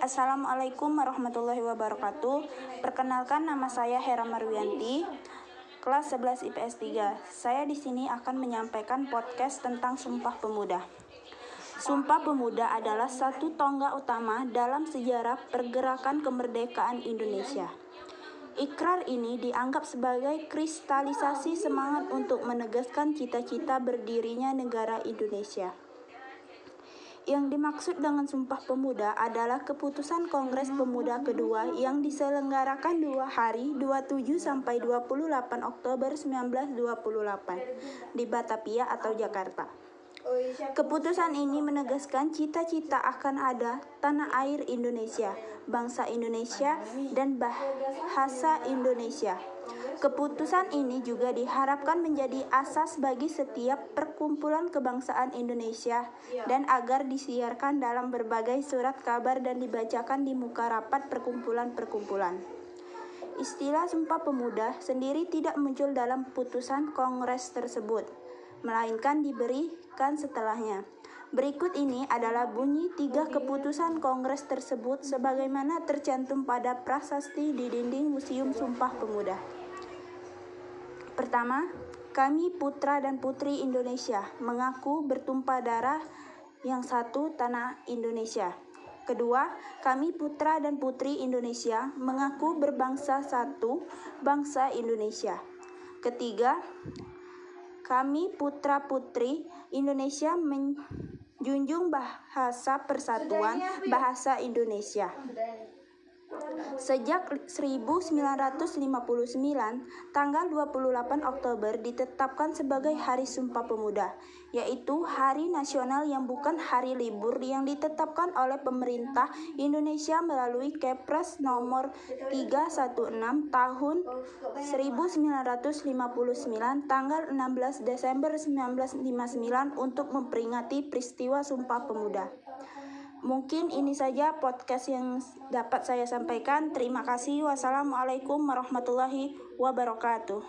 Assalamualaikum warahmatullahi wabarakatuh. Perkenalkan nama saya Hera Marwianti, kelas 11 IPS 3. Saya di sini akan menyampaikan podcast tentang Sumpah Pemuda. Sumpah Pemuda adalah satu tonggak utama dalam sejarah pergerakan kemerdekaan Indonesia. Ikrar ini dianggap sebagai kristalisasi semangat untuk menegaskan cita-cita berdirinya negara Indonesia. Yang dimaksud dengan Sumpah Pemuda adalah keputusan Kongres Pemuda kedua yang diselenggarakan dua hari 27 sampai 28 Oktober 1928 di Batavia atau Jakarta. Keputusan ini menegaskan cita-cita akan ada tanah air Indonesia, bangsa Indonesia, dan bahasa Indonesia Keputusan ini juga diharapkan menjadi asas bagi setiap perkumpulan kebangsaan Indonesia dan agar disiarkan dalam berbagai surat kabar dan dibacakan di muka rapat perkumpulan-perkumpulan. Istilah Sumpah Pemuda sendiri tidak muncul dalam putusan Kongres tersebut, melainkan diberikan setelahnya. Berikut ini adalah bunyi tiga keputusan Kongres tersebut sebagaimana tercantum pada prasasti di dinding Museum Sumpah Pemuda. Pertama, kami putra dan putri Indonesia mengaku bertumpah darah yang satu tanah Indonesia. Kedua, kami putra dan putri Indonesia mengaku berbangsa satu bangsa Indonesia. Ketiga, kami putra putri Indonesia menjunjung bahasa persatuan bahasa Indonesia. Sejak 1959, tanggal 28 Oktober ditetapkan sebagai Hari Sumpah Pemuda, yaitu hari nasional yang bukan hari libur yang ditetapkan oleh pemerintah Indonesia melalui Kepres nomor 316 tahun 1959 tanggal 16 Desember 1959 untuk memperingati peristiwa Sumpah Pemuda. Mungkin ini saja podcast yang dapat saya sampaikan. Terima kasih. Wassalamualaikum warahmatullahi wabarakatuh.